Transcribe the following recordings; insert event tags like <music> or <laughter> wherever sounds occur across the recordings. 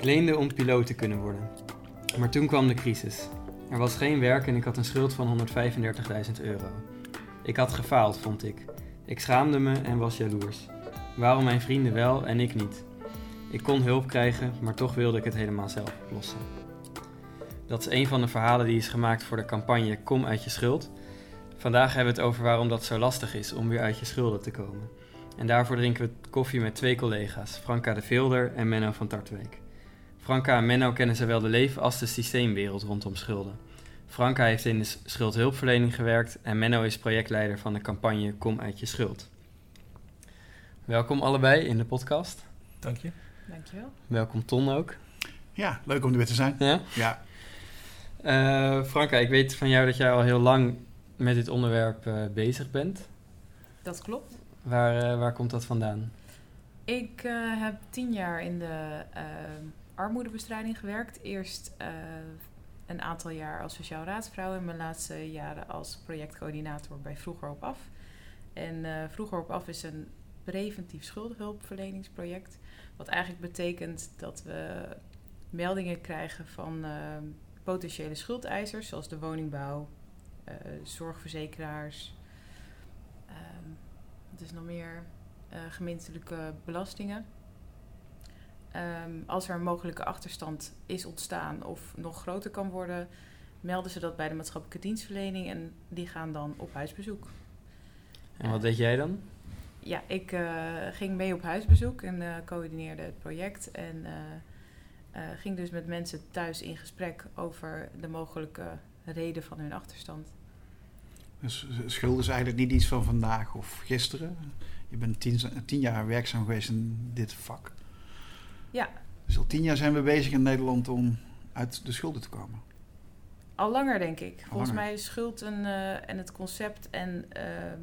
Ik leende om piloot te kunnen worden. Maar toen kwam de crisis. Er was geen werk en ik had een schuld van 135.000 euro. Ik had gefaald, vond ik. Ik schaamde me en was jaloers. Waarom mijn vrienden wel en ik niet? Ik kon hulp krijgen, maar toch wilde ik het helemaal zelf oplossen. Dat is een van de verhalen die is gemaakt voor de campagne Kom uit je schuld. Vandaag hebben we het over waarom dat zo lastig is om weer uit je schulden te komen. En daarvoor drinken we koffie met twee collega's, Franka de Vilder en Menno van Tartweek. Franka en Menno kennen zowel de leven- als de systeemwereld rondom schulden. Franka heeft in de schuldhulpverlening gewerkt en Menno is projectleider van de campagne Kom uit je schuld. Welkom allebei in de podcast. Dank je. Dankjewel. Welkom Ton ook. Ja, leuk om er weer te zijn. Ja? Ja, Eh, Franka, ik weet van jou dat jij al heel lang met dit onderwerp eh, bezig bent. Dat klopt. Waar, eh, waar komt dat vandaan? Ik eh, heb tien jaar in de eh, armoedebestrijding gewerkt. Eerst eh, een aantal jaar als sociaal raadsvrouw en mijn laatste jaren als projectcoördinator bij Vroeger op Af. En eh, Vroeger op Af is een preventief schuldenhulpverleningsproject. Wat eigenlijk betekent dat we meldingen krijgen van eh, potentiële schuldeisers, zoals de woningbouw, zorgverzekeraars. ehm, wat is nog meer? gemeentelijke belastingen. Ehm, als er een mogelijke achterstand is ontstaan of nog groter kan worden, melden ze dat bij de maatschappelijke dienstverlening en die gaan dan op huisbezoek. En wat deed jij dan? Ja, ik eh, ging mee op huisbezoek en eh, coördineerde het project. En eh, eh, ging dus met mensen thuis in gesprek over de mogelijke reden van hun achterstand. dus schuld is eigenlijk niet iets van vandaag of gisteren. Je bent tien, tien jaar werkzaam geweest in dit vak. Ja. Dus al tien jaar zijn we bezig in Nederland om uit de schulden te komen. Al langer, denk ik. Volgens langer. mij is schuld een, eh, en het concept en ehm,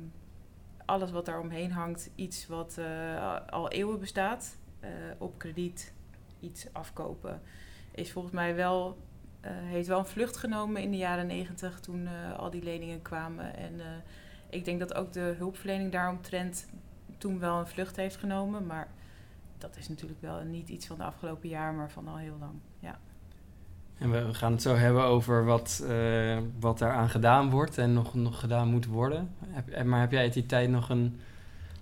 alles wat daar omheen hangt iets wat eh, al eeuwen bestaat. Eh, op krediet iets afkopen is volgens mij wel, heeft wel een vlucht genomen in de jaren negentig toen al die leningen kwamen. En ik denk dat ook de hulpverlening daaromtrent toen wel een vlucht heeft genomen. Maar dat is natuurlijk wel niet iets van de afgelopen jaar, maar van al heel lang. Ja. En we gaan het zo hebben over wat, eh wat daaraan gedaan wordt en nog, nog gedaan moet worden. Heb, eh, maar heb jij uit die tijd nog een,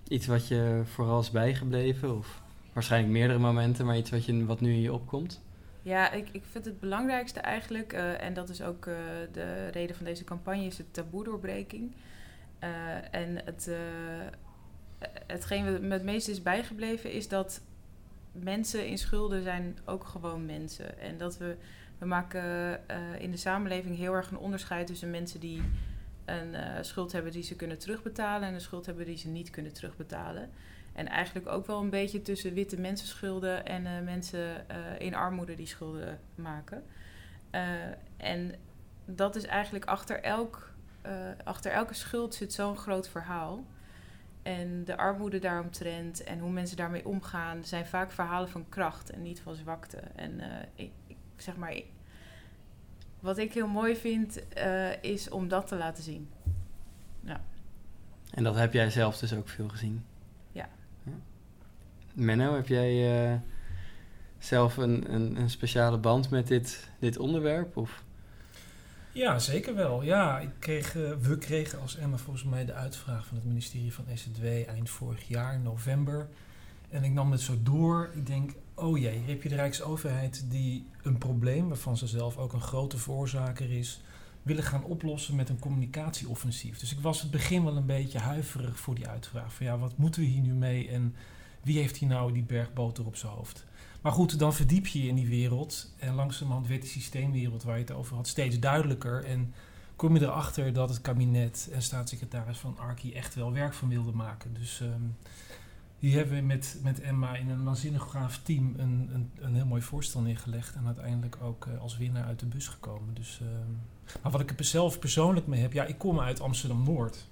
iets wat je vooral is bijgebleven? Of waarschijnlijk meerdere momenten, maar iets wat, je, wat nu in je opkomt? Ja, ik, ik vind het belangrijkste eigenlijk, eh, en dat is ook de reden van deze campagne, is de taboe-doorbreking. Eh, en het, uh, hetgeen wat me het meest is bijgebleven is dat mensen in schulden zijn ook gewoon mensen. En dat we, we maken uh, in de samenleving heel erg een onderscheid tussen mensen die een uh, schuld hebben die ze kunnen terugbetalen en een schuld hebben die ze niet kunnen terugbetalen. En eigenlijk ook wel een beetje tussen witte mensenschulden en uh, mensen uh, in armoede die schulden maken. En dat is eigenlijk achter, elk, achter elke schuld zit zo'n groot verhaal. En de armoede daaromtrent en hoe mensen daarmee omgaan, zijn vaak verhalen van kracht en niet van zwakte. En ik, ik, zeg maar, ik, wat ik heel mooi vind, is om dat te laten zien. Ja. En dat heb jij zelf dus ook veel gezien? Ja. Menno, heb jij uh, zelf een, een, een, speciale band met dit, dit onderwerp? Of? Ja, zeker wel. Ja, ik kreeg, uh, we kregen als Emma volgens mij de uitvraag van het ministerie van SZW eind vorig jaar, november. En ik nam het zo door. Ik denk, oh jee, heb je de Rijksoverheid die een probleem, waarvan ze zelf ook een grote veroorzaker is, willen gaan oplossen met een communicatieoffensief. Dus ik was het begin wel een beetje huiverig voor die uitvraag. Van ja, wat moeten we hier nu mee en wie heeft hier nou die bergboter op zijn hoofd? Maar goed, dan verdiep je je in die wereld. En langzamerhand werd die systeemwereld waar je het over had steeds duidelijker. En kom je erachter dat het kabinet en staatssecretaris van Arki echt wel werk van wilden maken. Dus um, hier hebben we met, met Emma in een waanzinnig gaaf team een, een, een heel mooi voorstel neergelegd. En uiteindelijk ook uh, als winnaar uit de bus gekomen. Dus, um, maar wat ik er zelf persoonlijk mee heb, ja, ik kom uit Amsterdam-Noord.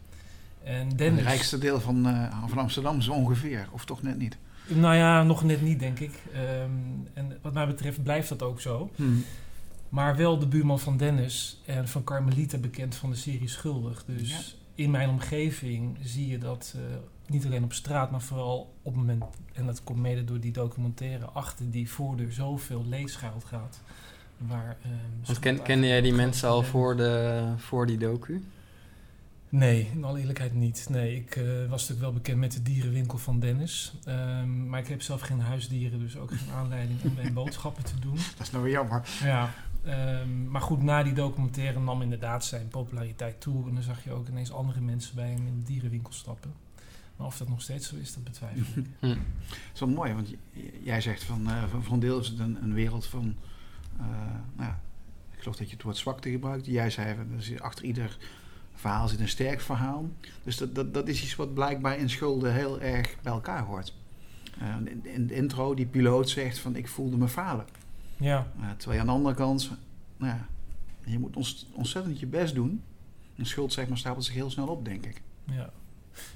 En Dennis, het rijkste deel van, uh, van Amsterdam zo ongeveer, of toch net niet? Nou ja, nog net niet, denk ik. Um, en wat mij betreft blijft dat ook zo. Hmm. Maar wel de buurman van Dennis en van Carmelita bekend van de serie Schuldig. Dus ja. in mijn omgeving zie je dat uh, niet alleen op straat, maar vooral op het moment, en dat komt mede door die documentaire, achter die voordeur zoveel leed gaat. Waar, ehm, ken, kende jij die mensen al voor, de, voor die docu? Nee, in alle eerlijkheid niet. Nee, ik eh, was natuurlijk wel bekend met de dierenwinkel van Dennis. Ehm, maar ik heb zelf geen huisdieren, dus ook geen aanleiding om mijn boodschappen te doen. <laughs> Dat is nou weer jammer. Ja, ehm, maar goed, na die documentaire nam inderdaad zijn populariteit toe. En dan zag je ook ineens andere mensen bij hem in de dierenwinkel stappen. Maar of dat nog steeds zo is, dat betwijfel ik. <laughs> Hm. Dat is wel mooi, want jij zegt van, eh, van, van deel is het een, een wereld van, eh, nou ja, ik geloof dat je het woord zwakte gebruikt. Jij zei, er achter ieder verhaal zit een sterk verhaal. Dus dat, dat, dat is iets wat blijkbaar in schulden heel erg bij elkaar hoort. Eh, in, in de intro, die piloot zegt van, ik voelde me falen. Ja, Eh, terwijl je aan de andere kant, nou ja, je moet ons, ontzettend je best doen. Een schuld zeg maar, stapelt zich heel snel op, denk ik. ja.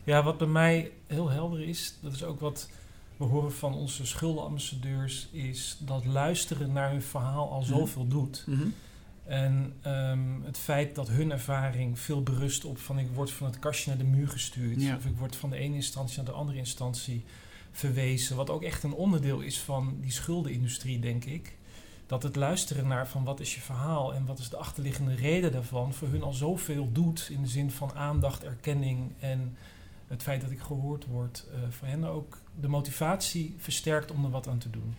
ja, wat bij mij heel helder is, dat is ook wat we horen van onze schuldenambassadeurs, is dat luisteren naar hun verhaal al Mhm. zoveel doet. En ehm, het feit dat hun ervaring veel berust op van ik word van het kastje naar de muur gestuurd. Ja. Of ik word van de ene instantie naar de andere instantie verwezen. Wat ook echt een onderdeel is van die schuldenindustrie, denk ik. Dat het luisteren naar van wat is je verhaal en wat is de achterliggende reden daarvan voor hun al zoveel doet. In de zin van aandacht, erkenning en het feit dat ik gehoord word. eh voor hen ook de motivatie versterkt om er wat aan te doen.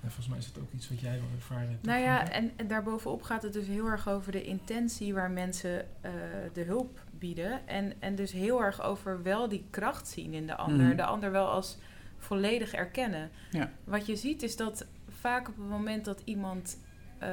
En volgens mij is het ook iets wat jij wel ervaren hebt. Nou ja, en, en daarbovenop gaat het dus heel erg over de intentie waar mensen eh, de hulp bieden. En, en dus heel erg over wel die kracht zien in de ander. Mhm. De ander wel als volledig erkennen. Ja. Wat je ziet is dat vaak op het moment dat iemand eh,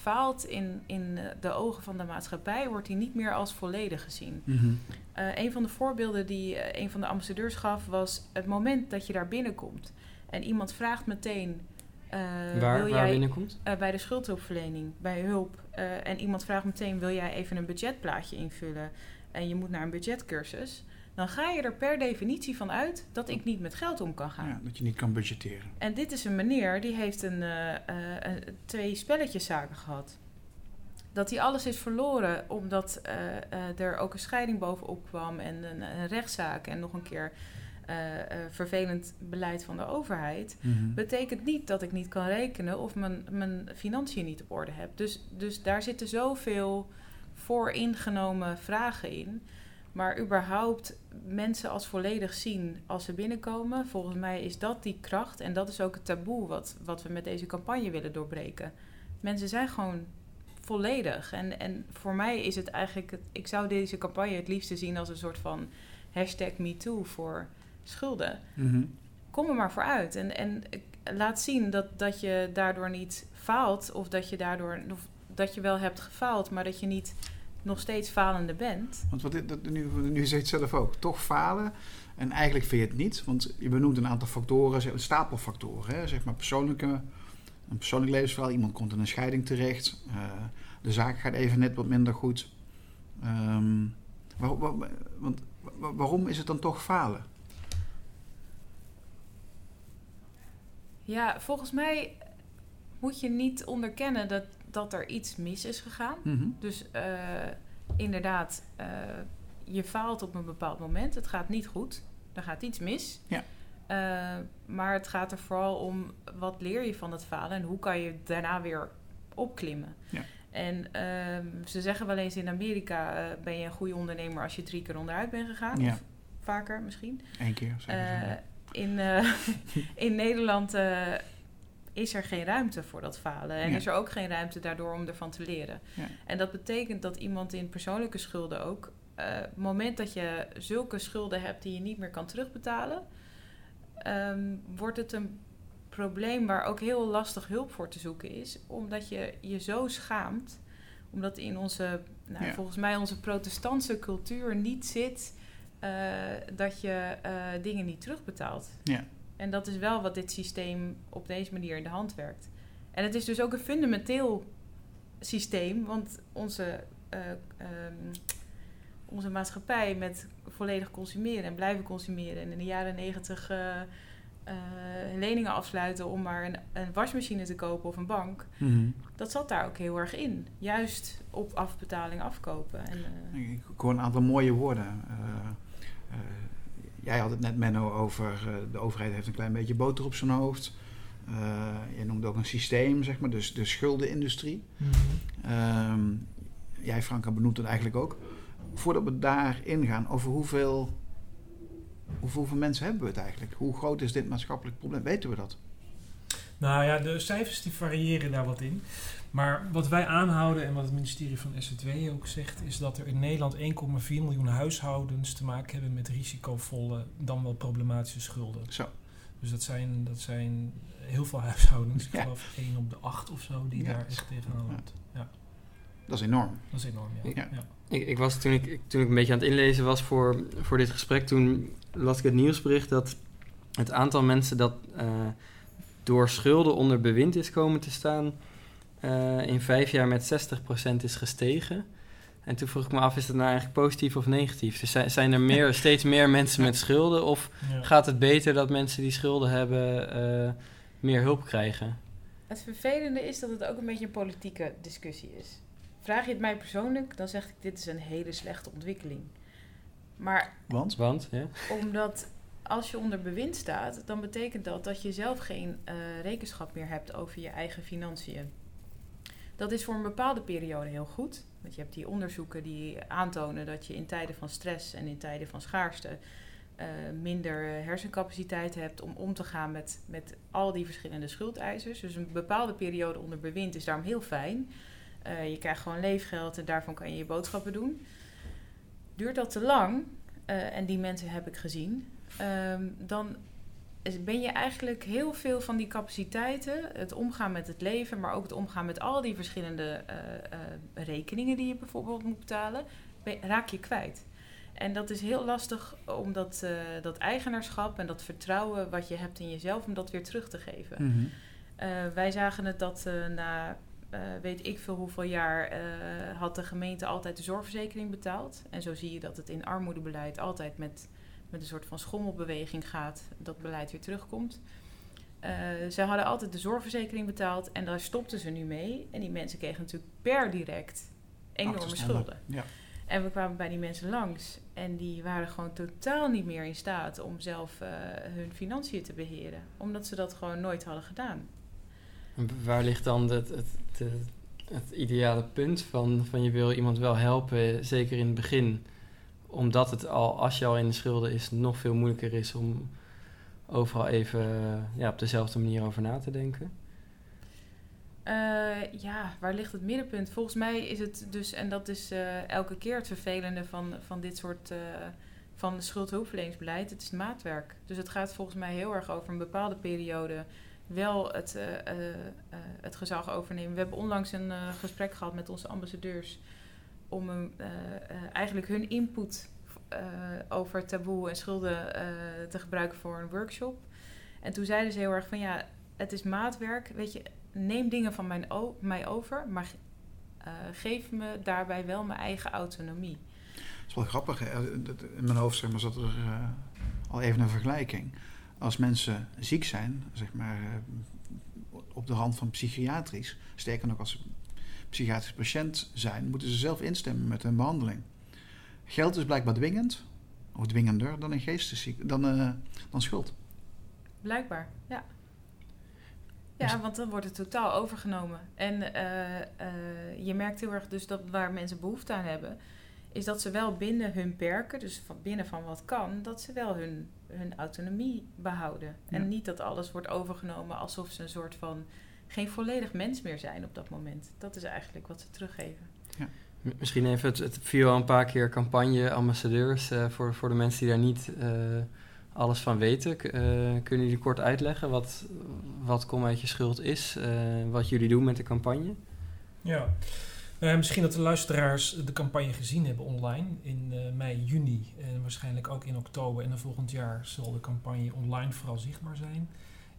faalt in, in de ogen van de maatschappij, wordt hij niet meer als volledig gezien. Mhm. Eh, een van de voorbeelden die een van de ambassadeurs gaf was het moment dat je daar binnenkomt. En iemand vraagt meteen. Eh, waar wil waar jij binnenkomt? eh, bij de schuldhulpverlening, bij hulp. eh, en iemand vraagt meteen: wil jij even een budgetplaatje invullen? En je moet naar een budgetcursus. Dan ga je er per definitie van uit dat ik niet met geld om kan gaan. Ja, dat je niet kan budgetteren. En dit is een meneer die heeft een, eh, eh, twee spelletjeszaken gehad. Dat hij alles is verloren omdat eh, eh, er ook een scheiding bovenop kwam en een, een rechtszaak en nog een keer vervelend beleid van de overheid Mhm. betekent niet dat ik niet kan rekenen of mijn, mijn financiën niet op orde heb. Dus, dus daar zitten zoveel vooringenomen vragen in. Maar überhaupt mensen als volledig zien als ze binnenkomen, volgens mij is dat die kracht. En dat is ook het taboe wat, wat we met deze campagne willen doorbreken. Mensen zijn gewoon volledig. En, en voor mij is het eigenlijk, ik zou deze campagne het liefste zien als een soort van hashtag MeToo voor schulden Mhm. kom er maar voor uit. En, en laat zien dat, dat je daardoor niet faalt. Of dat je daardoor of dat je wel hebt gefaald, maar dat je niet nog steeds falende bent. Want wat dit, dat, nu, nu zeg je het zelf ook, toch falen. En eigenlijk vind je het niet, want je benoemt een aantal factoren, een stapel factoren. Hè? Zeg maar persoonlijke, een persoonlijk levensverhaal. Iemand komt in een scheiding terecht. eh, de zaak gaat even net wat minder goed. Ehm, waar- waar- want, wa- waarom is het dan toch falen? Ja, volgens mij moet je niet onderkennen dat, dat er iets mis is gegaan. Mhm. Dus eh, inderdaad, eh, je faalt op een bepaald moment. Het gaat niet goed. Er gaat iets mis. Ja. Eh, maar het gaat er vooral om wat leer je van het falen en hoe kan je daarna weer opklimmen. Ja. En ehm, ze zeggen wel eens in Amerika ben je een goede ondernemer als je drie keer onderuit bent gegaan. Ja. Of vaker misschien. Eén keer. zeggen ze. In, eh, <laughs> in Nederland eh, is er geen ruimte voor dat falen. En Ja. is er ook geen ruimte daardoor om ervan te leren. Ja. En dat betekent dat iemand in persoonlijke schulden ook... eh, het moment dat je zulke schulden hebt die je niet meer kan terugbetalen... ehm, wordt het een probleem waar ook heel lastig hulp voor te zoeken is. Omdat je je zo schaamt. Omdat in onze, nou, Ja. volgens mij onze protestantse cultuur niet zit... eh, dat je eh, dingen niet terugbetaalt. Ja. En dat is wel wat dit systeem op deze manier in de hand werkt. En het is dus ook een fundamenteel systeem, want onze, eh, ehm, onze maatschappij met volledig consumeren en blijven consumeren en in de jaren negentig leningen afsluiten om maar een, een wasmachine te kopen of een bank, Mhm. dat zat daar ook heel erg in. Juist op afbetaling afkopen. En, Ik ik hoor een aantal mooie woorden. Eh, eh, jij had het net, Menno, over uh, de overheid heeft een klein beetje boter op zijn hoofd. Uh, je noemde ook een systeem, zeg maar, dus de schuldenindustrie. Mm -hmm. jij, Franka, benoemt het eigenlijk ook. Voordat we daarin gaan, over hoeveel, hoeveel, hoeveel mensen hebben we het eigenlijk? Hoe groot is dit maatschappelijk probleem? Weten we dat? Nou ja, de cijfers die variëren daar wat in. Maar wat wij aanhouden en wat het ministerie van SZW ook zegt, is dat er in Nederland 1,4 miljoen huishoudens te maken hebben met risicovolle, dan wel problematische schulden. Zo. Dus dat zijn, dat zijn heel veel huishoudens. Ik geloof 1 op de 8 of zo die daar echt tegenaan loopt. Ja. Dat is enorm. Dat is enorm, ja. Ik, ik, ik, was toen ik, toen ik een beetje aan het inlezen was voor, voor dit gesprek, toen las ik het nieuwsbericht dat het aantal mensen dat uh, door schulden onder bewind is komen te staan, uh, in vijf jaar met 60% is gestegen. En toen vroeg ik me af, is dat nou eigenlijk positief of negatief? Dus zijn er meer, <laughs> steeds meer mensen met schulden? Of ja. gaat het beter dat mensen die schulden hebben uh, meer hulp krijgen? Het vervelende is dat het ook een beetje een politieke discussie is. Vraag je het mij persoonlijk, dan zeg ik dit is een hele slechte ontwikkeling. Maar Want? Want ja. Omdat als je onder bewind staat, dan betekent dat dat je zelf geen uh, rekenschap meer hebt over je eigen financiën. Dat is voor een bepaalde periode heel goed. Want je hebt die onderzoeken die aantonen dat je in tijden van stress en in tijden van schaarste uh, minder hersencapaciteit hebt om om te gaan met, met al die verschillende schuldeisers. Dus een bepaalde periode onder bewind is daarom heel fijn. Uh, je krijgt gewoon leefgeld en daarvan kan je je boodschappen doen. Duurt dat te lang, en die mensen heb ik gezien, um, dan ben je eigenlijk heel veel van die capaciteiten, het omgaan met het leven, maar ook het omgaan met al die verschillende uh, uh, rekeningen die je bijvoorbeeld moet betalen, raak je kwijt. En dat is heel lastig om dat, uh, dat eigenaarschap en dat vertrouwen wat je hebt in jezelf, om dat weer terug te geven. Mm -hmm. wij zagen het dat na weet ik veel hoeveel jaar had de gemeente altijd de zorgverzekering betaald. En zo zie je dat het in armoedebeleid altijd met met een soort van schommelbeweging gaat, dat beleid weer terugkomt. Uh, zij hadden altijd de zorgverzekering betaald en daar stopten ze nu mee. En die mensen kregen natuurlijk per direct enorme schulden. Ja. En we kwamen bij die mensen langs en die waren gewoon totaal niet meer in staat om zelf uh, hun financiën te beheren, omdat ze dat gewoon nooit hadden gedaan. En waar ligt dan het, het, het, het ideale punt van, van je wil iemand wel helpen, zeker in het begin? Omdat het al, als je al in de schulden is, nog veel moeilijker is om overal even ja, op dezelfde manier over na te denken? Uh, ja, waar ligt het middenpunt? Volgens mij is het dus, en dat is uh, elke keer het vervelende van, van dit soort uh, van schuldhulpverleningsbeleid, het is maatwerk. Dus het gaat volgens mij heel erg over een bepaalde periode wel het, het gezag overnemen. We hebben onlangs een gesprek gehad met onze ambassadeurs om uh, uh, eigenlijk hun input uh, over taboe en schulden te gebruiken voor een workshop. En toen zeiden ze heel erg van ja, het is maatwerk. Weet je, neem dingen van mijn mij over, maar geef me daarbij wel mijn eigen autonomie. Dat is wel grappig. In mijn hoofd zeg maar, zat er al even een vergelijking. Als mensen ziek zijn, zeg maar op de rand van psychiatrisch, sterker nog als psychiatrisch patiënt zijn, moeten ze zelf instemmen met hun behandeling. Geld is blijkbaar dwingend, of dwingender dan een geestesziek, dan, uh, dan schuld. Blijkbaar, ja. Ja, want dan wordt het totaal overgenomen. En uh, uh, je merkt heel erg dus dat waar mensen behoefte aan hebben, is dat ze wel binnen hun perken, dus van binnen van wat kan, dat ze wel hun, hun autonomie behouden. Ja. En niet dat alles wordt overgenomen alsof ze een soort van geen volledig mens meer zijn op dat moment. Dat is eigenlijk wat ze teruggeven. Ja. Misschien even, het, het viel al een paar keer campagne, ambassadeurs, uh, voor, voor de mensen die daar niet uh, alles van weten. Uh, kunnen jullie kort uitleggen wat, wat Kom uit je schuld is, wat jullie doen met de campagne? Ja, misschien dat de luisteraars de campagne gezien hebben online in mei, juni en waarschijnlijk ook in oktober. En dan volgend jaar zal de campagne online vooral zichtbaar zijn.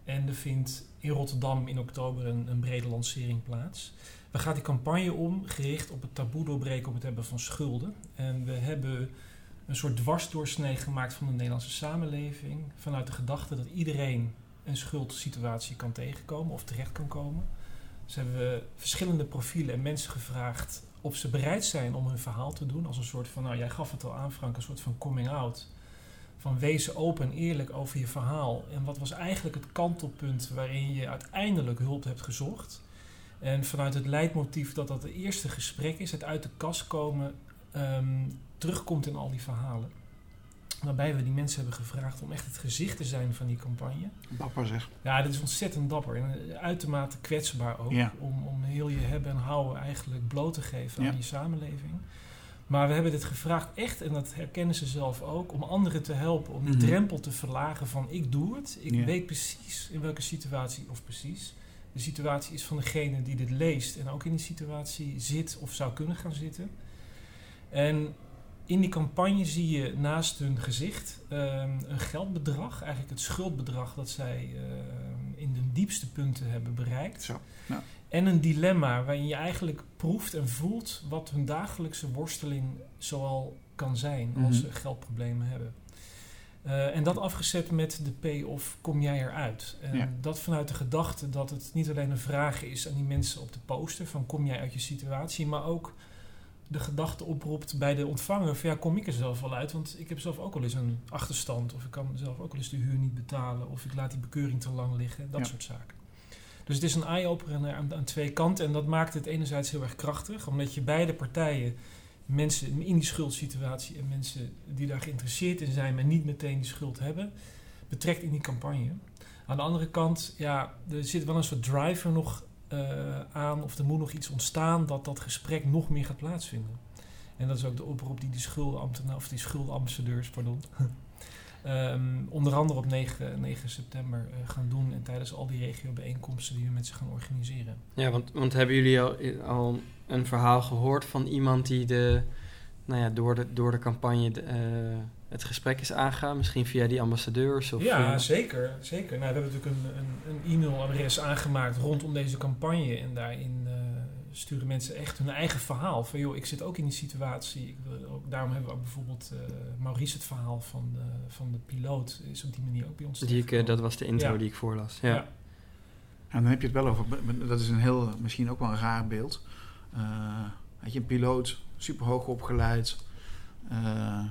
En er vindt in Rotterdam in oktober een, een brede lancering plaats. We gaan die campagne om, gericht op het taboe doorbreken op het hebben van schulden. En we hebben een soort dwarsdoorsnee gemaakt van de Nederlandse samenleving. Vanuit de gedachte dat iedereen een schuldsituatie kan tegenkomen of terecht kan komen. Dus hebben we verschillende profielen en mensen gevraagd of ze bereid zijn om hun verhaal te doen. Als een soort van, nou jij gaf het al aan Frank, een soort van coming out van wees open en eerlijk over je verhaal. En wat was eigenlijk het kantelpunt waarin je uiteindelijk hulp hebt gezocht? En vanuit het leidmotief dat dat het eerste gesprek is, het uit de kast komen, ehm, terugkomt in al die verhalen. Waarbij we die mensen hebben gevraagd om echt het gezicht te zijn van die campagne. Dapper zeg. Ja, dit is ontzettend dapper en uitermate kwetsbaar ook. Ja. Om, om heel je hebben en houden eigenlijk bloot te geven Ja. aan je samenleving. Maar we hebben dit gevraagd echt, en dat herkennen ze zelf ook, om anderen te helpen. Om die Mhm. drempel te verlagen van ik doe het. Ik weet precies in welke situatie, of precies. De situatie is van degene die dit leest en ook in die situatie zit of zou kunnen gaan zitten. En in die campagne zie je naast hun gezicht ehm, een geldbedrag, eigenlijk het schuldbedrag dat zij ehm, in de diepste punten hebben bereikt. Zo. Ja. En een dilemma waarin je eigenlijk proeft en voelt wat hun dagelijkse worsteling zoal kan zijn als Mhm. ze geldproblemen hebben. Eh, en dat afgezet met de P of kom jij eruit? En Ja. dat vanuit de gedachte dat het niet alleen een vraag is aan die mensen op de poster van kom jij uit je situatie, maar ook de gedachte oproept bij de ontvanger van ja, kom ik er zelf wel uit, want ik heb zelf ook wel eens een achterstand of ik kan zelf ook wel eens de huur niet betalen of ik laat die bekeuring te lang liggen, dat Ja. soort zaken. Dus het is een eye-opener aan, aan twee kanten en dat maakt het enerzijds heel erg krachtig, omdat je beide partijen mensen in die schuldsituatie en mensen die daar geïnteresseerd in zijn, maar niet meteen die schuld hebben, betrekt in die campagne. Aan de andere kant, ja, er zit wel een soort driver nog eh, aan, of er moet nog iets ontstaan dat dat gesprek nog meer gaat plaatsvinden. En dat is ook de oproep die die schuldenambtenaren, of die schuldenambassadeurs, pardon, ehm, onder andere op 9, 9 september eh, gaan doen en tijdens al die regiobijeenkomsten die we met ze gaan organiseren. Ja, want, want hebben jullie al, al een verhaal gehoord van iemand die de, nou ja, door, de, door de campagne de, eh, het gesprek is aangegaan? Misschien via die ambassadeurs? Of, ja, eh, zeker. zeker. Nou, we hebben natuurlijk een, een, een e-mailadres aangemaakt rondom deze campagne. En daarin sturen mensen echt hun eigen verhaal. Van joh, ik zit ook in die situatie. Ik wil ook, daarom hebben we ook bijvoorbeeld eh, Maurice het verhaal van de, van de piloot. Is op die manier ook bij ons die ik, eh, dat was de intro Ja. die ik voorlas. Ja. Ja. En dan heb je het wel over, dat is een heel, misschien ook wel een raar beeld. Eh had je een piloot, super hoog opgeleid, eh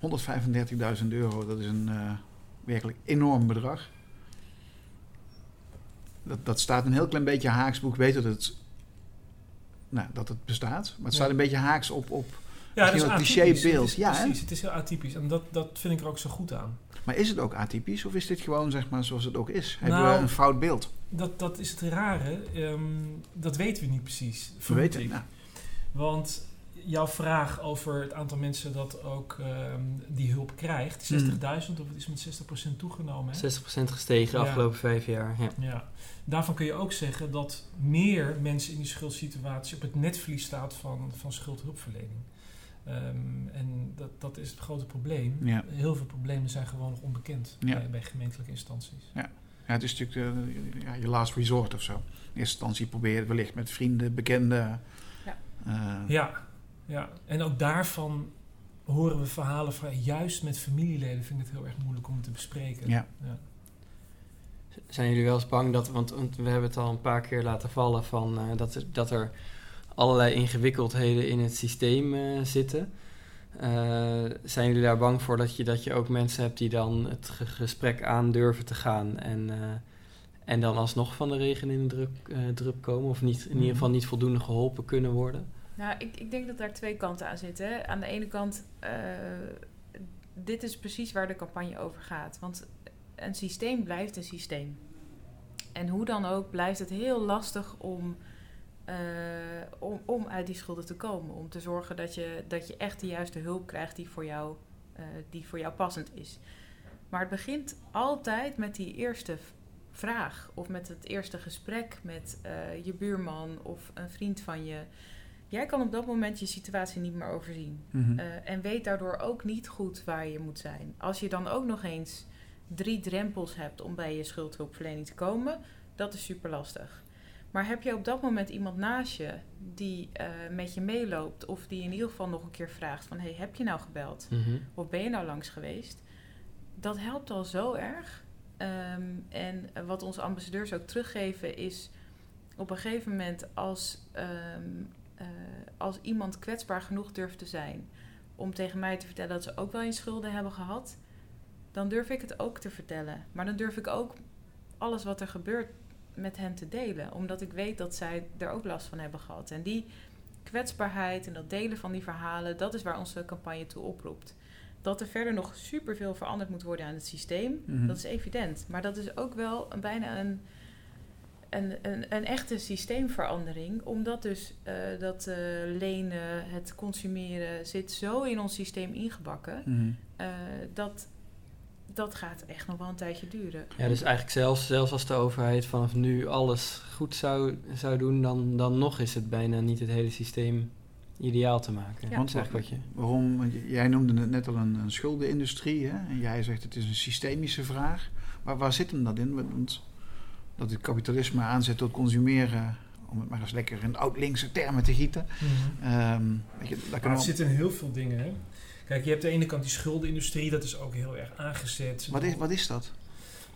135.000 euro, dat is een eh, werkelijk enorm bedrag. Dat, dat staat een heel klein beetje haaks, ik weet dat het, nou, dat het bestaat, maar het staat Ja. een beetje haaks op, op Ja, Misschien dat is atypisch. clichébeeld. Het is- Ja, hè? precies. Het is heel atypisch. En dat, dat vind ik er ook zo goed aan. maar is het ook atypisch of is dit gewoon zeg maar zoals het ook is? Hebben Nou, we een fout beeld? Dat, dat is het rare. Ehm, dat weten we niet precies. We weten nou, Want jouw vraag over het aantal mensen dat ook ehm, die hulp krijgt, 60.000 of het is met 60% toegenomen. Hè? 60% gestegen de Ja. afgelopen vijf jaar. Ja. Ja. Daarvan kun je ook zeggen dat meer mensen in die schuldsituatie op het netvlies staat van, van schuldhulpverlening. Ehm, en dat, dat is het grote probleem. Ja. Heel veel problemen zijn gewoon nog onbekend Ja. bij, bij gemeentelijke instanties. Ja, het is natuurlijk eh, ja, je last resort of zo. In eerste instantie probeer je het wellicht met vrienden, bekenden. Ja. eh, Ja, ja. en ook daarvan horen we verhalen van juist met familieleden vind ik het heel erg moeilijk om het te bespreken. Ja. Zijn jullie wel eens bang dat, want, we hebben het al een paar keer laten vallen van eh, dat, er, dat er allerlei ingewikkeldheden in het systeem eh, zitten. Eh, zijn jullie daar bang voor dat je, dat je ook mensen hebt die dan het ge- gesprek aan durven te gaan en, en dan alsnog van de regen in de druk, drup komen of niet, in ieder geval niet voldoende geholpen kunnen worden? Nou, ik, ik denk dat daar twee kanten aan zitten. Aan de ene kant, dit is precies waar de campagne over gaat. Want een systeem blijft een systeem. En hoe dan ook blijft het heel lastig om, eh, om, om uit die schulden te komen. Om te zorgen dat je, dat je echt de juiste hulp krijgt die voor, jou, eh, die voor jou passend is. Maar het begint altijd met die eerste vraag. Of met het eerste gesprek met eh, je buurman of een vriend van je. Jij kan op dat moment je situatie niet meer overzien. mhm. En weet daardoor ook niet goed waar je moet zijn. Als je dan ook nog eens drie drempels hebt om bij je schuldhulpverlening te komen, dat is super lastig. Maar heb je op dat moment iemand naast je die eh, met je meeloopt, of die in ieder geval nog een keer vraagt: van hey, heb je nou gebeld? Mhm. Of ben je nou langs geweest? Dat helpt al zo erg. Ehm, en wat onze ambassadeurs ook teruggeven is op een gegeven moment als, ehm, eh, als iemand kwetsbaar genoeg durft te zijn om tegen mij te vertellen dat ze ook wel eens schulden hebben gehad, dan durf ik het ook te vertellen. Maar dan durf ik ook alles wat er gebeurt met hen te delen. Omdat ik weet dat zij er ook last van hebben gehad. En die kwetsbaarheid en dat delen van die verhalen, dat is waar onze campagne toe oproept. Dat er verder nog superveel veranderd moet worden aan het systeem, Mhm. dat is evident. Maar dat is ook wel een, bijna een, een, een, een echte systeemverandering. Omdat dus eh, dat eh, lenen, het consumeren zit zo in ons systeem ingebakken. Mhm. eh, dat, dat gaat echt nog wel een tijdje duren. Ja, dus eigenlijk zelfs, zelfs als de overheid vanaf nu alles goed zou, zou doen, dan, dan nog is het bijna niet het hele systeem ideaal te maken. Ja. Is eigenlijk wat je... Waarom? Want jij noemde het net al een, een schuldenindustrie. Hè? En jij zegt het is een systemische vraag. Maar waar zit hem dat in? Want dat het kapitalisme aanzet tot consumeren, om het maar eens lekker in oud-linkse termen te gieten. Ehm, weet je, dat Maar kan het wel- zit in heel veel dingen. Hè? Kijk, je hebt aan de ene kant die schuldenindustrie, dat is ook heel erg aangezet. wat, is, wat is dat?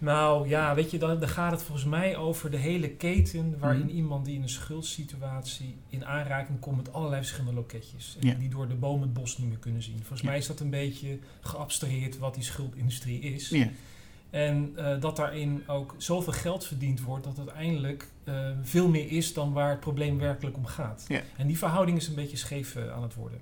Nou ja, weet je, dan, dan gaat het volgens mij over de hele keten waarin Mhm. iemand die in een schuldsituatie in aanraking komt met allerlei verschillende loketjes. En Ja. die door de boom het bos niet meer kunnen zien. Volgens Ja. mij is dat een beetje geabstraheerd wat die schuldindustrie is. Ja. En eh, dat daarin ook zoveel geld verdiend wordt dat het uiteindelijk eh, veel meer is dan waar het probleem werkelijk om gaat. En die verhouding is een beetje scheef eh, aan het worden.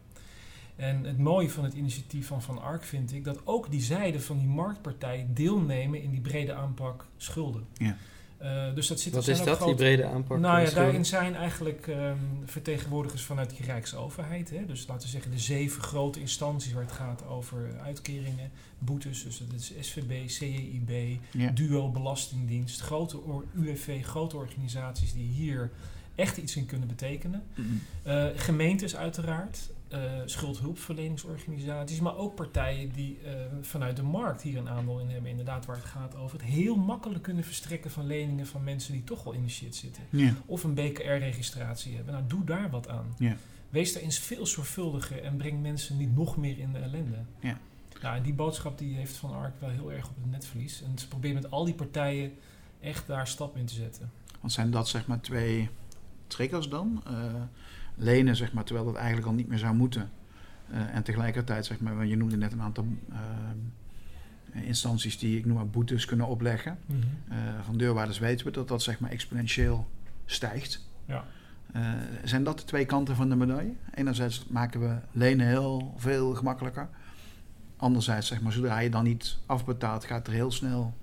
En het mooie van het initiatief van Van Ark vind ik dat ook die zijde van die marktpartij deelnemen in die brede aanpak schulden. Ja. Eh, dus dat zit Wat is dat, die grote- brede aanpak? nou ja, daarin zijn eigenlijk ehm, vertegenwoordigers vanuit die Rijksoverheid. Hè? Dus laten we zeggen de zeven grote instanties waar het gaat over uitkeringen, boetes. Dus dat is SVB, CEIB, Ja. Duo, Belastingdienst, grote or- UWV, grote organisaties die hier echt iets in kunnen betekenen. Mhm. Eh, gemeentes uiteraard, eh, schuldhulpverleningsorganisaties, maar ook partijen die eh, vanuit de markt hier een aandeel in hebben. Inderdaad, waar het gaat over het heel makkelijk kunnen verstrekken van leningen van mensen die toch al in de shit zitten. Of een BKR-registratie hebben. Nou, doe daar wat aan. Ja. Wees daarin veel zorgvuldiger en breng mensen niet nog meer in de ellende. Ja. Nou, en die boodschap die heeft Van Ark wel heel erg op het netvlies. En ze proberen met al die partijen echt daar stap in te zetten. Want zijn dat zeg maar twee triggers dan? Eh, lenen zeg maar terwijl dat eigenlijk al niet meer zou moeten. Eh, en tegelijkertijd zeg maar, je noemde net een aantal eh, instanties die ik noem maar boetes kunnen opleggen. Eh, van deurwaarders weten we dat dat zeg maar exponentieel stijgt. Ja. Zijn dat de twee kanten van de medaille? Enerzijds maken we lenen heel veel gemakkelijker. Anderzijds, zeg maar, zodra je dan niet afbetaalt, gaat er heel snel.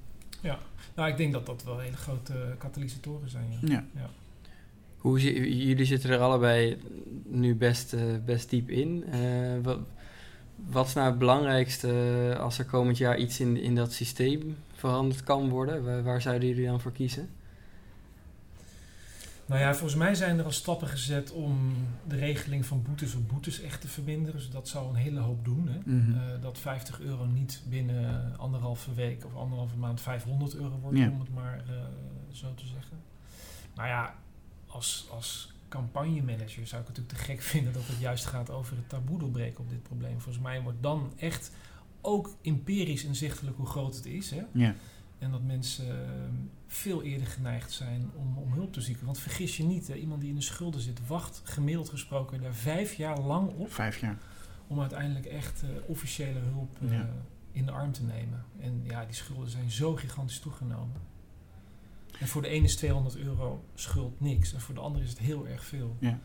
Nou, ik denk dat dat wel hele grote katalysatoren zijn. Ja. Ja. Hoe jullie zitten er allebei nu best, eh, best diep in. Eh, wat, wat is nou het belangrijkste als er komend jaar iets in, in dat systeem veranderd kan worden? Waar, waar zouden jullie dan voor kiezen? Nou ja, volgens mij zijn er al stappen gezet om de regeling van boetes op boetes echt te verminderen. Dus dat zou een hele hoop doen. Hè? Mhm. Eh, dat 50 euro niet binnen anderhalve week of anderhalve maand 500 euro wordt, Ja. om het maar eh, zo te zeggen. Maar ja, als, als campagnemanager zou ik het natuurlijk te gek <laughs> vinden dat het juist gaat over het taboe doorbreken op dit probleem. Volgens mij wordt dan echt ook empirisch inzichtelijk hoe groot het is. Hè? ja. En dat mensen eh, veel eerder geneigd zijn om, om hulp te zoeken. Want vergis je niet, hè, iemand die in de schulden zit, wacht gemiddeld gesproken daar vijf jaar lang op Vijf jaar. om uiteindelijk echt eh, officiële hulp eh, Ja. in de arm te nemen. En ja, die schulden zijn zo gigantisch toegenomen. En voor de ene is 200 euro schuld niks. En voor de andere is het heel erg veel. Ja.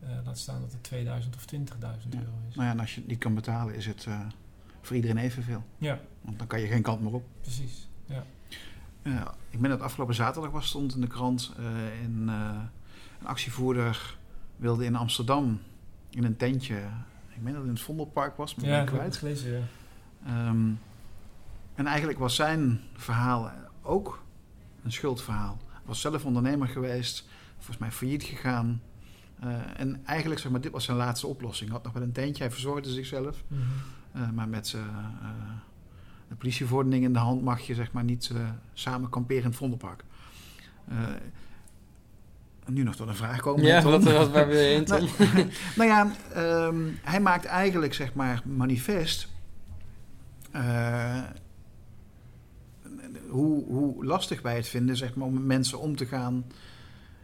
Eh, laat staan dat het 2000 of 20.000 Ja. euro is. Nou ja, en als je het niet kan betalen, is het eh, voor iedereen evenveel. Ja, Want dan kan je geen kant meer op. precies. Ja. Eh, ik ben het afgelopen zaterdag was stond in de krant. in, een actievoerder wilde in Amsterdam in een tentje. Ik meen dat het in het Vondelpark was, maar Ja, ben ik dat heb ik kwijt. gelezen, ja. Ehm, en eigenlijk was zijn verhaal ook een schuldverhaal. Was zelf ondernemer geweest, volgens mij failliet gegaan. Eh, en eigenlijk, zeg maar, dit was zijn laatste oplossing. Hij had nog wel een tentje, hij verzorgde zichzelf. Mhm. Eh, maar met eh, eh, de politieverordening in de hand mag je zeg maar niet samen kamperen in het Vondelpark. Nu nog tot een vraag komen. Ja, Tom. waar wil je <laughs> heen, Tom? Nou, <laughs> nou ja, ehm, hij maakt eigenlijk zeg maar manifest hoe, hoe lastig wij het vinden zeg maar, om met mensen om te gaan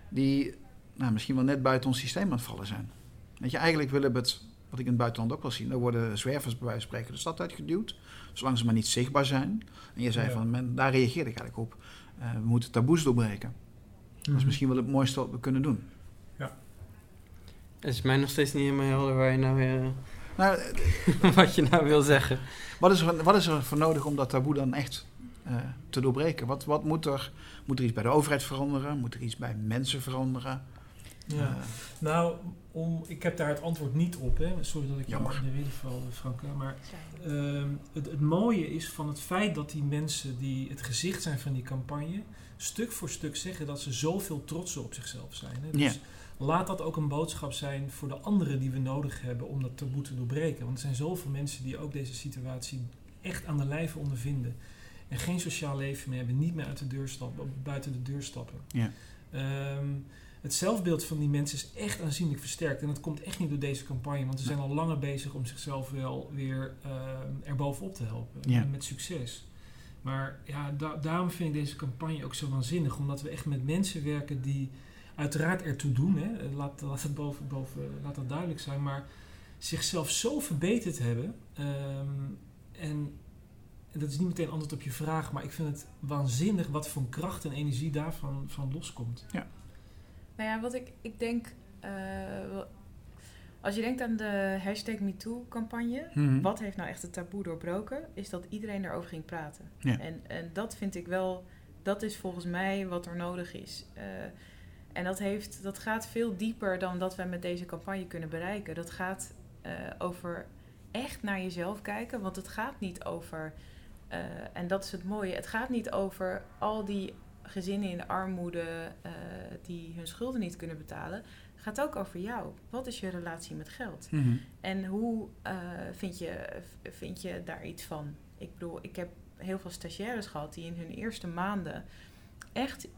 die nou, misschien wel net buiten ons systeem aan het vallen zijn. Weet je, eigenlijk willen we het wat ik in het buitenland ook wel zie. Dan worden zwervers bij wijze van spreken de stad uitgeduwd, zolang ze maar niet zichtbaar zijn. En je zei Ja. van, men, daar reageerde ik eigenlijk op. Eh, we moeten taboes doorbreken. Dat is misschien wel het mooiste wat we kunnen doen. Het is mij nog steeds niet helemaal helder waar je nou, eh, Nou, <laughs> wat je nou wil zeggen. wat, is er, wat is er voor nodig om dat taboe dan echt te doorbreken? Wat, wat moet er? Moet er iets bij de overheid veranderen? Moet er iets bij mensen veranderen? Ja. Eh, Nou, om, ik heb daar het antwoord niet op. Hè. Sorry dat ik Jammer. jou in de reden val, Franke. Maar ehm, het, het mooie is van het feit dat die mensen die het gezicht zijn van die campagne... stuk voor stuk zeggen dat ze zoveel trotser op zichzelf zijn. Hè. Dus Ja. laat dat ook een boodschap zijn voor de anderen die we nodig hebben om dat taboe te doorbreken. Want er zijn zoveel mensen die ook deze situatie echt aan de lijve ondervinden. En geen sociaal leven meer hebben, niet meer uit de deur stappen, buiten de deur stappen. Ja. Ehm, het zelfbeeld van die mensen is echt aanzienlijk versterkt. En dat komt echt niet door deze campagne, want ze zijn al langer bezig om zichzelf wel weer ehm erbovenop te helpen. Ja. Met succes. Maar ja, da- daarom vind ik deze campagne ook zo waanzinnig. Omdat we echt met mensen werken die uiteraard ertoe doen. Hè. Laat, laat, het boven, boven, laat dat duidelijk zijn. Maar zichzelf zo verbeterd hebben. ehm, en en dat is niet meteen antwoord op je vraag. Maar ik vind het waanzinnig wat voor kracht en energie daarvan van loskomt. Nou ja, wat ik, ik denk... eh, als je denkt aan de hashtag MeToo-campagne... mhm. Wat heeft nou echt het taboe doorbroken? Is dat iedereen erover ging praten. Ja. En, en dat vind ik wel... Dat is volgens mij wat er nodig is. Eh, en dat, heeft, dat gaat veel dieper dan dat wij met deze campagne kunnen bereiken. Dat gaat eh, over echt naar jezelf kijken. Want het gaat niet over... eh, en dat is het mooie. Het gaat niet over al die gezinnen in armoede... eh, die hun schulden niet kunnen betalen. Het gaat ook over jou. Wat is je relatie met geld? Mhm. En hoe eh, vind, je, vind je daar iets van? Ik bedoel, ik heb heel veel stagiaires gehad die in hun eerste maanden echt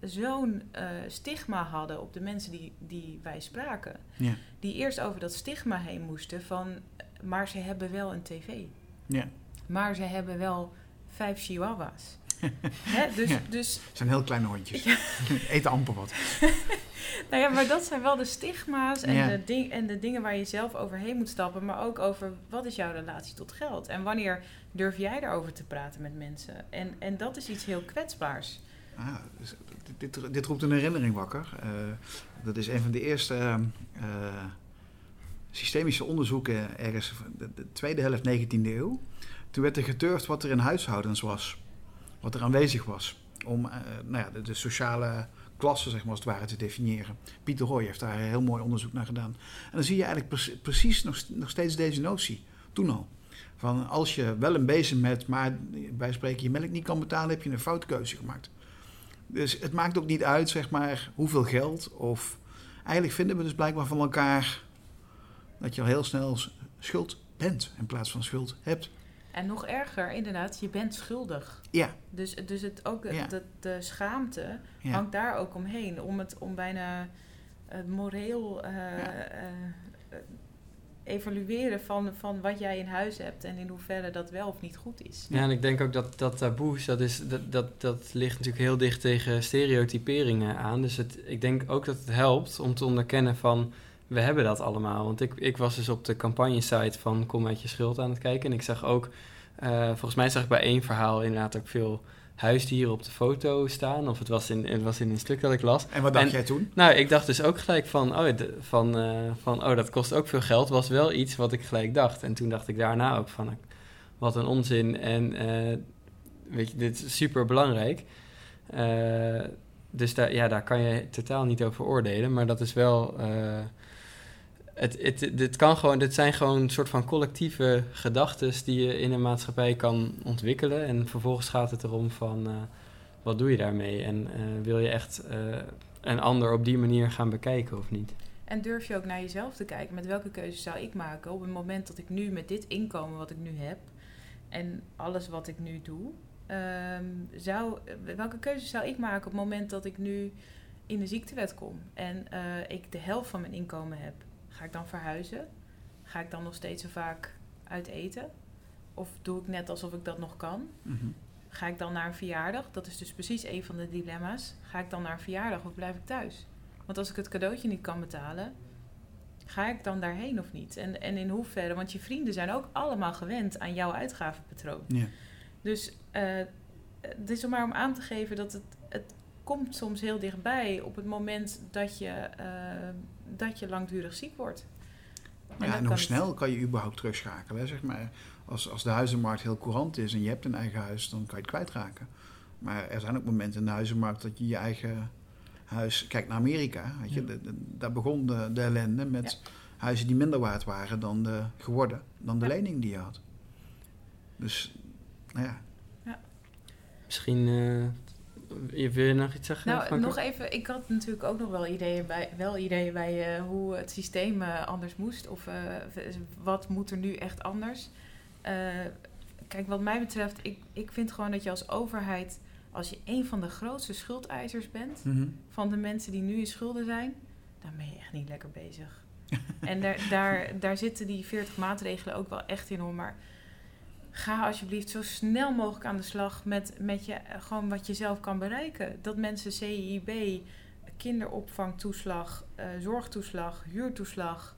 zo'n stigma hadden op de mensen die, die wij spraken. Ja. Die eerst over dat stigma heen moesten van, maar ze hebben wel een tv. Ja. Maar ze hebben wel vijf chihuahuas. <laughs> Hè? Dus, Ja. dus Het zijn heel kleine hondjes. <laughs> Eten amper wat. <laughs> Nou ja, maar dat zijn wel de stigma's en, Ja. de ding, en de dingen waar je zelf overheen moet stappen. Maar ook over wat is jouw relatie tot geld? En wanneer durf jij daarover te praten met mensen? En, en dat is iets heel kwetsbaars. Ah, dus dit, dit, dit roept een herinnering wakker. Eh, dat is een van de eerste eh, eh, systemische onderzoeken ergens de, de tweede helft 19e eeuw. Toen werd er geturfd wat er in huishoudens was. Wat er aanwezig was. Om eh, nou ja, de, sociale klasse, zeg maar, als het ware, te definiëren. Pieter Roy heeft daar heel mooi onderzoek naar gedaan. En dan zie je eigenlijk pre- precies nog, nog steeds deze notie. Toen al. Van als je wel een bezem hebt, maar bij spreken je melk niet kan betalen, heb je een foute keuze gemaakt. Dus het maakt ook niet uit, zeg maar, hoeveel geld. Of eigenlijk vinden we dus blijkbaar van elkaar dat je al heel snel schuld bent in plaats van schuld hebt. En nog erger, inderdaad, je bent schuldig. Ja, Dus, dus het, ook de, Ja. de, de schaamte ja. hangt daar ook omheen. Om het om bijna het moreel eh, Ja. eh, eh, evalueren van, van wat jij in huis hebt en in hoeverre dat wel of niet goed is. Ja, en ik denk ook dat dat taboes, dat, is, dat, dat, dat ligt natuurlijk heel dicht tegen stereotyperingen aan. Dus het, ik denk ook dat het helpt om te onderkennen van, we hebben dat allemaal. Want ik, ik was dus op de campagnesite van Kom uit je schuld aan het kijken. En ik zag ook, eh, volgens mij zag ik bij één verhaal inderdaad ook veel huisdieren op de foto staan. Of het was in, het was in een stuk dat ik las. En wat dacht En- jij toen? Nou, ik dacht dus ook gelijk van, oh, de- van, eh, van, oh, dat kost ook veel geld. Was wel iets wat ik gelijk dacht. En toen dacht ik daarna ook van, wat een onzin. En eh, weet je, dit is super belangrijk. Dus daar, ja, daar kan je totaal niet over oordelen. Maar dat is wel. Het, het, dit, kan gewoon, dit zijn gewoon een soort van collectieve gedachten die je in een maatschappij kan ontwikkelen. En vervolgens gaat het erom van eh, wat doe je daarmee? En eh, wil je echt eh, een ander op die manier gaan bekijken of niet? En durf je ook naar jezelf te kijken. Met welke keuzes zou ik maken op het moment dat ik nu met dit inkomen wat ik nu heb en alles wat ik nu doe, ehm, zou, welke keuzes zou ik maken op het moment dat ik nu in de ziektewet kom en ik de helft van mijn inkomen heb? Ga ik dan verhuizen? Ga ik dan nog steeds zo vaak uit eten? Of doe ik net alsof ik dat nog kan? Mhm. Ga ik dan naar een verjaardag? Dat is dus precies een van de dilemma's. Ga ik dan naar een verjaardag of blijf ik thuis? Want als ik het cadeautje niet kan betalen, ga ik dan daarheen of niet? En, en in hoeverre? Want je vrienden zijn ook allemaal gewend aan jouw uitgavenpatroon. Ja. Dus uh, het is om maar om aan te geven dat het komt soms heel dichtbij op het moment dat je, uh, dat je langdurig ziek wordt. En, ja, en hoe snel kan je überhaupt terugschakelen? Hè? Zeg maar, als, als de huizenmarkt heel courant is en je hebt een eigen huis, dan kan je het kwijtraken. Maar er zijn ook momenten in de huizenmarkt dat je je eigen huis... Kijk naar Amerika, weet je, daar begon de, de ellende met huizen die minder waard waren dan de, geworden dan de lening die je had. Dus, nou ja. Misschien... Uh, wil je nog iets zeggen? Nou, nog even. Ik had natuurlijk ook nog wel ideeën bij, wel ideeën bij uh, hoe het systeem uh, anders moest. Of wat moet er nu echt anders. kijk, wat mij betreft, ik, ik vind gewoon dat je als overheid als je een van de grootste schuldeisers bent Mhm. van de mensen die nu in schulden zijn, dan ben je echt niet lekker bezig. <laughs> en daar, daar, daar zitten die 40 maatregelen ook wel echt in hoor. Maar ga alsjeblieft zo snel mogelijk aan de slag met, met je, gewoon wat je zelf kan bereiken. Dat mensen CIB, kinderopvangtoeslag, eh, zorgtoeslag, huurtoeslag,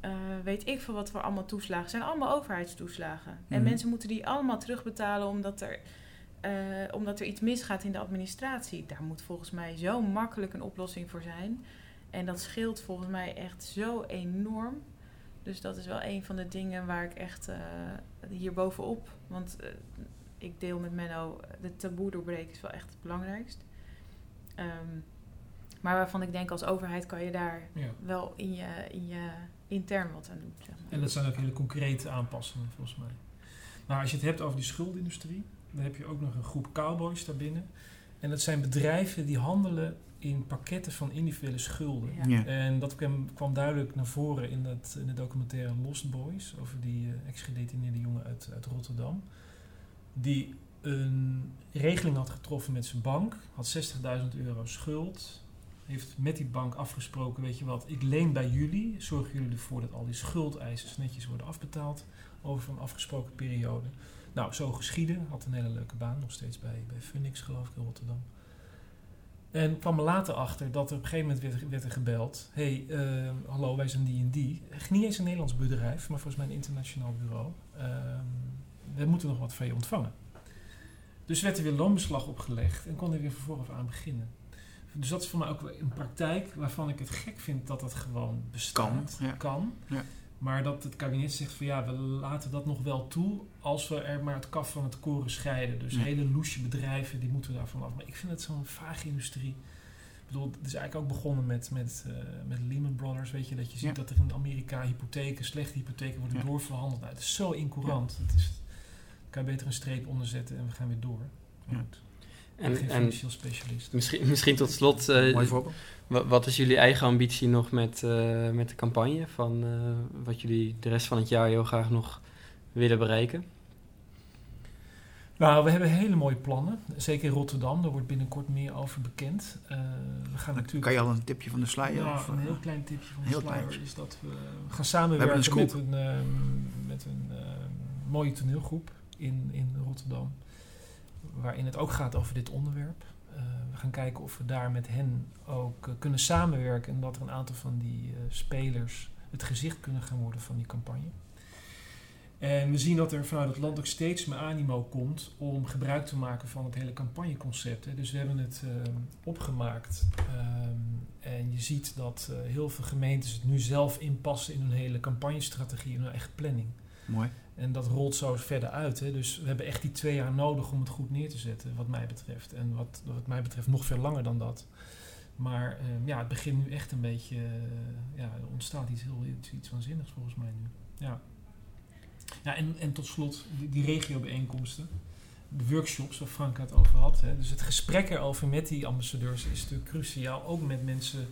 eh, weet ik veel wat voor allemaal toeslagen zijn. Allemaal overheidstoeslagen. En Mhm. mensen moeten die allemaal terugbetalen omdat er, eh, omdat er iets misgaat in de administratie. Daar moet volgens mij zo makkelijk een oplossing voor zijn. En dat scheelt volgens mij echt zo enorm. Dus dat is wel een van de dingen waar ik echt uh, hier bovenop. Want uh, ik deel met Menno, de taboe doorbreken is wel echt het belangrijkst. Um, maar waarvan ik denk als overheid kan je daar Ja. wel in je, in je intern wat aan doen. Zeg maar. En dat zijn ook hele concrete aanpassingen volgens mij. Maar als je het hebt over die schuldindustrie, dan heb je ook nog een groep cowboys daarbinnen. En dat zijn bedrijven die handelen in pakketten van individuele schulden. Ja. Ja. En dat kwam, kwam duidelijk naar voren in, het, in de documentaire Lost Boys over die uh, ex-gedetineerde jongen uit, uit Rotterdam. Die een regeling had getroffen met zijn bank, had 60.000 euro schuld. Heeft met die bank afgesproken: Weet je wat, ik leen bij jullie. Zorgen jullie ervoor dat al die schuldeisers netjes worden afbetaald over een afgesproken periode. Nou, zo geschieden. Had een hele leuke baan, nog steeds bij, bij Phoenix, geloof ik, in Rotterdam. En kwam er later achter dat er op een gegeven moment werd, werd er gebeld. hey, uh, hallo, wij zijn die en die. Niet eens een Nederlands bedrijf, maar volgens mij een internationaal bureau. Uh, we moeten nog wat van je ontvangen. Dus werd er weer loonbeslag opgelegd en kon er weer van vooraf aan beginnen. Dus dat is voor mij ook een praktijk waarvan ik het gek vind dat dat gewoon bestaat. Kan, ja. kan. Ja. Maar dat het kabinet zegt van ja, we laten dat nog wel toe als we er maar het kaf van het koren scheiden. Dus Ja. hele loesje bedrijven, die moeten daarvan af. Maar ik vind het zo'n vage industrie. Ik bedoel, het is eigenlijk ook begonnen met, met, uh, met Lehman Brothers. Weet je, dat je ziet Ja. dat er in Amerika hypotheken, slechte hypotheken worden Ja. doorverhandeld. Nou, het is zo incourant. Het is, kan je beter een streep onderzetten en we gaan weer door. Goed, En, geen en financieel specialist. misschien, misschien tot slot, eh, Mooi voorbeeld. wa- wat is jullie eigen ambitie nog met, eh, met de campagne? Van eh, wat jullie de rest van het jaar heel graag nog willen bereiken? Nou, we hebben hele mooie plannen. Zeker in Rotterdam, daar wordt binnenkort meer over bekend. Uh, we gaan natuurlijk... Kan je al een tipje van de sluier? Ja, of, een heel klein tipje van de heel sluier kleintje. is dat we gaan We samenwerken een met een, ehm, met een ehm, mooie toneelgroep in, in Rotterdam. Waarin het ook gaat over dit onderwerp. Uh, we gaan kijken of we daar met hen ook uh, kunnen samenwerken. En dat er een aantal van die uh, spelers het gezicht kunnen gaan worden van die campagne. En we zien dat er vanuit het land ook steeds meer animo komt om gebruik te maken van het hele campagneconcept. Dus we hebben het opgemaakt. Um, en je ziet dat heel veel gemeentes het nu zelf inpassen in hun hele campagnestrategie, in hun eigen planning. En dat rolt zo verder uit. Hè. Dus we hebben echt die twee jaar nodig om het goed neer te zetten, wat mij betreft. En wat, wat mij betreft nog veel langer dan dat. Maar uh, ja, het begint nu echt een beetje. ja, er ontstaat iets heel iets, iets waanzinnigs volgens mij nu. Ja. Ja, en, en tot slot die, die regiobijeenkomsten. De workshops waar Frank het over had. Hè. Dus het gesprek erover met die ambassadeurs is natuurlijk cruciaal. Ook met mensen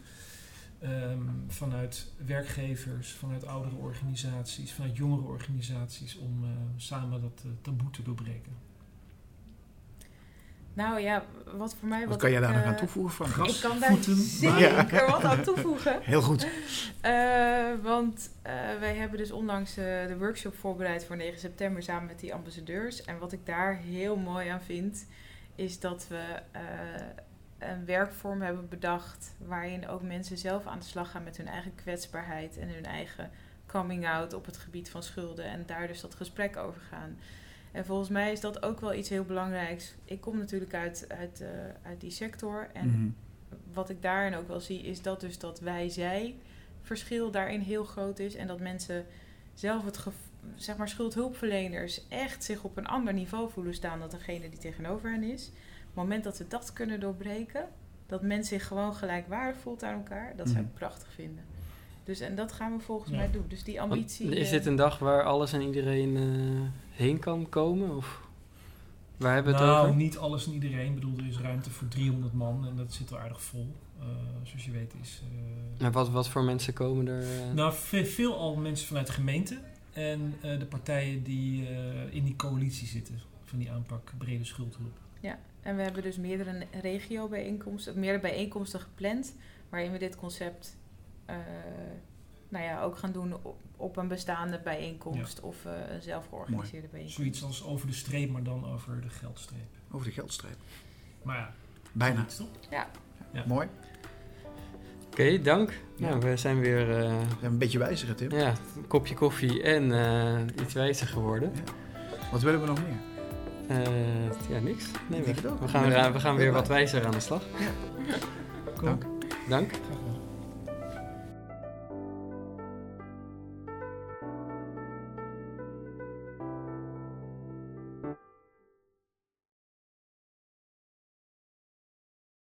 um, vanuit werkgevers, vanuit oudere organisaties, vanuit jongere organisaties. Om uh, samen dat uh, taboe te doorbreken. Nou ja, wat voor mij... Wat, wat kan jij daar nog uh, aan toevoegen, Frank? Gras, Ik kan daar voeten, zeker ja. wat aan toevoegen. <laughs> Heel goed. Uh, want uh, wij hebben dus onlangs uh, de workshop voorbereid voor 9 september samen met die ambassadeurs. En wat ik daar heel mooi aan vind, is dat we een werkvorm hebben bedacht waarin ook mensen zelf aan de slag gaan met hun eigen kwetsbaarheid en hun eigen coming out op het gebied van schulden en daar dus dat gesprek over gaan. En volgens mij is dat ook wel iets heel belangrijks. Ik kom natuurlijk uit, uit, uh, uit die sector en Mhm. wat ik daarin ook wel zie is dat dus dat wij-zij verschil daarin heel groot is en dat mensen zelf het zeg maar schuldhulpverleners echt zich op een ander niveau voelen staan dan degene die tegenover hen is. Het moment dat we dat kunnen doorbreken, dat men zich gewoon gelijkwaardig voelt aan elkaar, dat zou ik Mhm. prachtig vinden. Dus en dat gaan we volgens Ja. mij doen. Dus die Want ambitie. Is eh, dit een dag waar alles en iedereen eh, heen kan komen? Of waar hebben we het nou, over? niet alles en iedereen. Ik bedoel, er is ruimte voor 300 man en dat zit wel aardig vol. Eh, zoals je weet is... Maar wat, wat voor mensen komen er? Nou, ve- veel al mensen vanuit de gemeente en eh, de partijen die eh, in die coalitie zitten. Van die aanpak brede schuldhulp. En we hebben dus meerdere regio-bijeenkomsten, meerdere bijeenkomsten gepland, waarin we dit concept eh, nou ja, ook gaan doen op, op een bestaande bijeenkomst of eh, een zelfgeorganiseerde bijeenkomst. Zoiets als over de streep, maar dan over de geldstreep. Over de geldstreep. Maar ja, Bijna. toch? Ja. Mooi. Oké, dank. Ja. Nou, we zijn weer eh, We zijn een beetje wijzer, hè, Tim. ja, een kopje koffie en eh, iets wijzer geworden. Wat willen we nog meer? Eh, ja, niks. Nee, we, we gaan, we gaan weer wat wijzer aan de slag. Cool. <laughs> Dank. Dank.